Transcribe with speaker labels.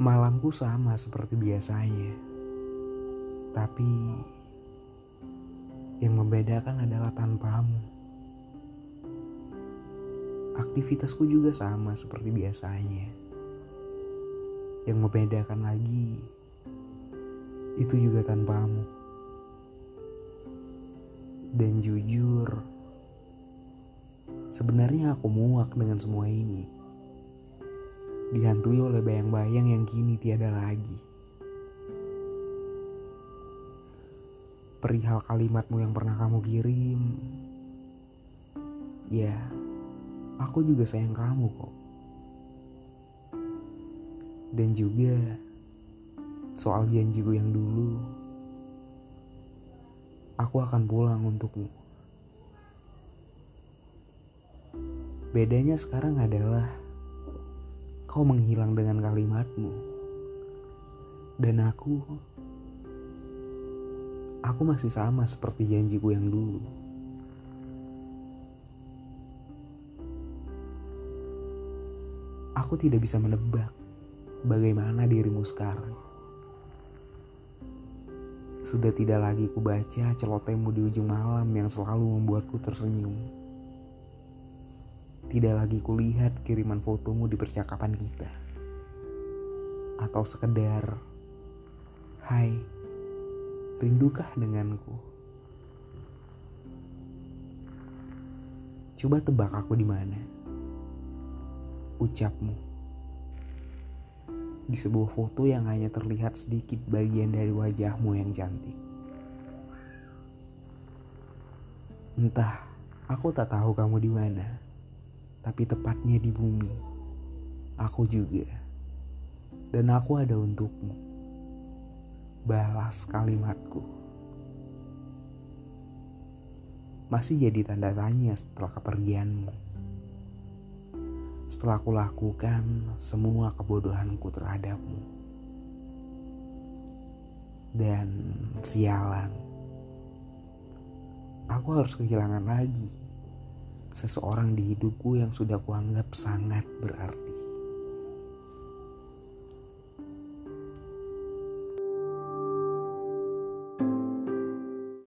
Speaker 1: Malamku sama seperti biasanya. Tapi yang membedakan adalah tanpamu. Aktivitasku juga sama seperti biasanya. Yang membedakan lagi itu juga tanpamu. Dan jujur, sebenarnya aku muak dengan semua ini. Dihantui oleh bayang-bayang yang kini tiada lagi. Perihal kalimatmu yang pernah kamu kirim, ya, aku juga sayang kamu kok. Dan juga soal janjiku yang dulu, aku akan pulang untukmu. Bedanya sekarang adalah kau menghilang dengan kalimatmu. Dan aku, aku masih sama seperti janjiku yang dulu. Aku tidak bisa menebak bagaimana dirimu sekarang. Sudah tidak lagi kubaca celotehmu di ujung malam yang selalu membuatku tersenyum. Tidak lagi kulihat kiriman fotomu di percakapan kita. Atau sekedar, Hai, rindukah denganku? Coba tebak aku di mana? Ucapmu di sebuah foto yang hanya terlihat sedikit bagian dari wajahmu yang cantik. Entah, aku tak tahu kamu di mana, tapi tepatnya di bumi. Aku juga, dan aku ada untukmu. Balas kalimatku. Masih jadi tanda tanya setelah kepergianmu setelah aku lakukan semua kebodohanku terhadapmu. Dan sialan, aku harus kehilangan lagi seseorang di hidupku yang sudah kuanggap sangat berarti.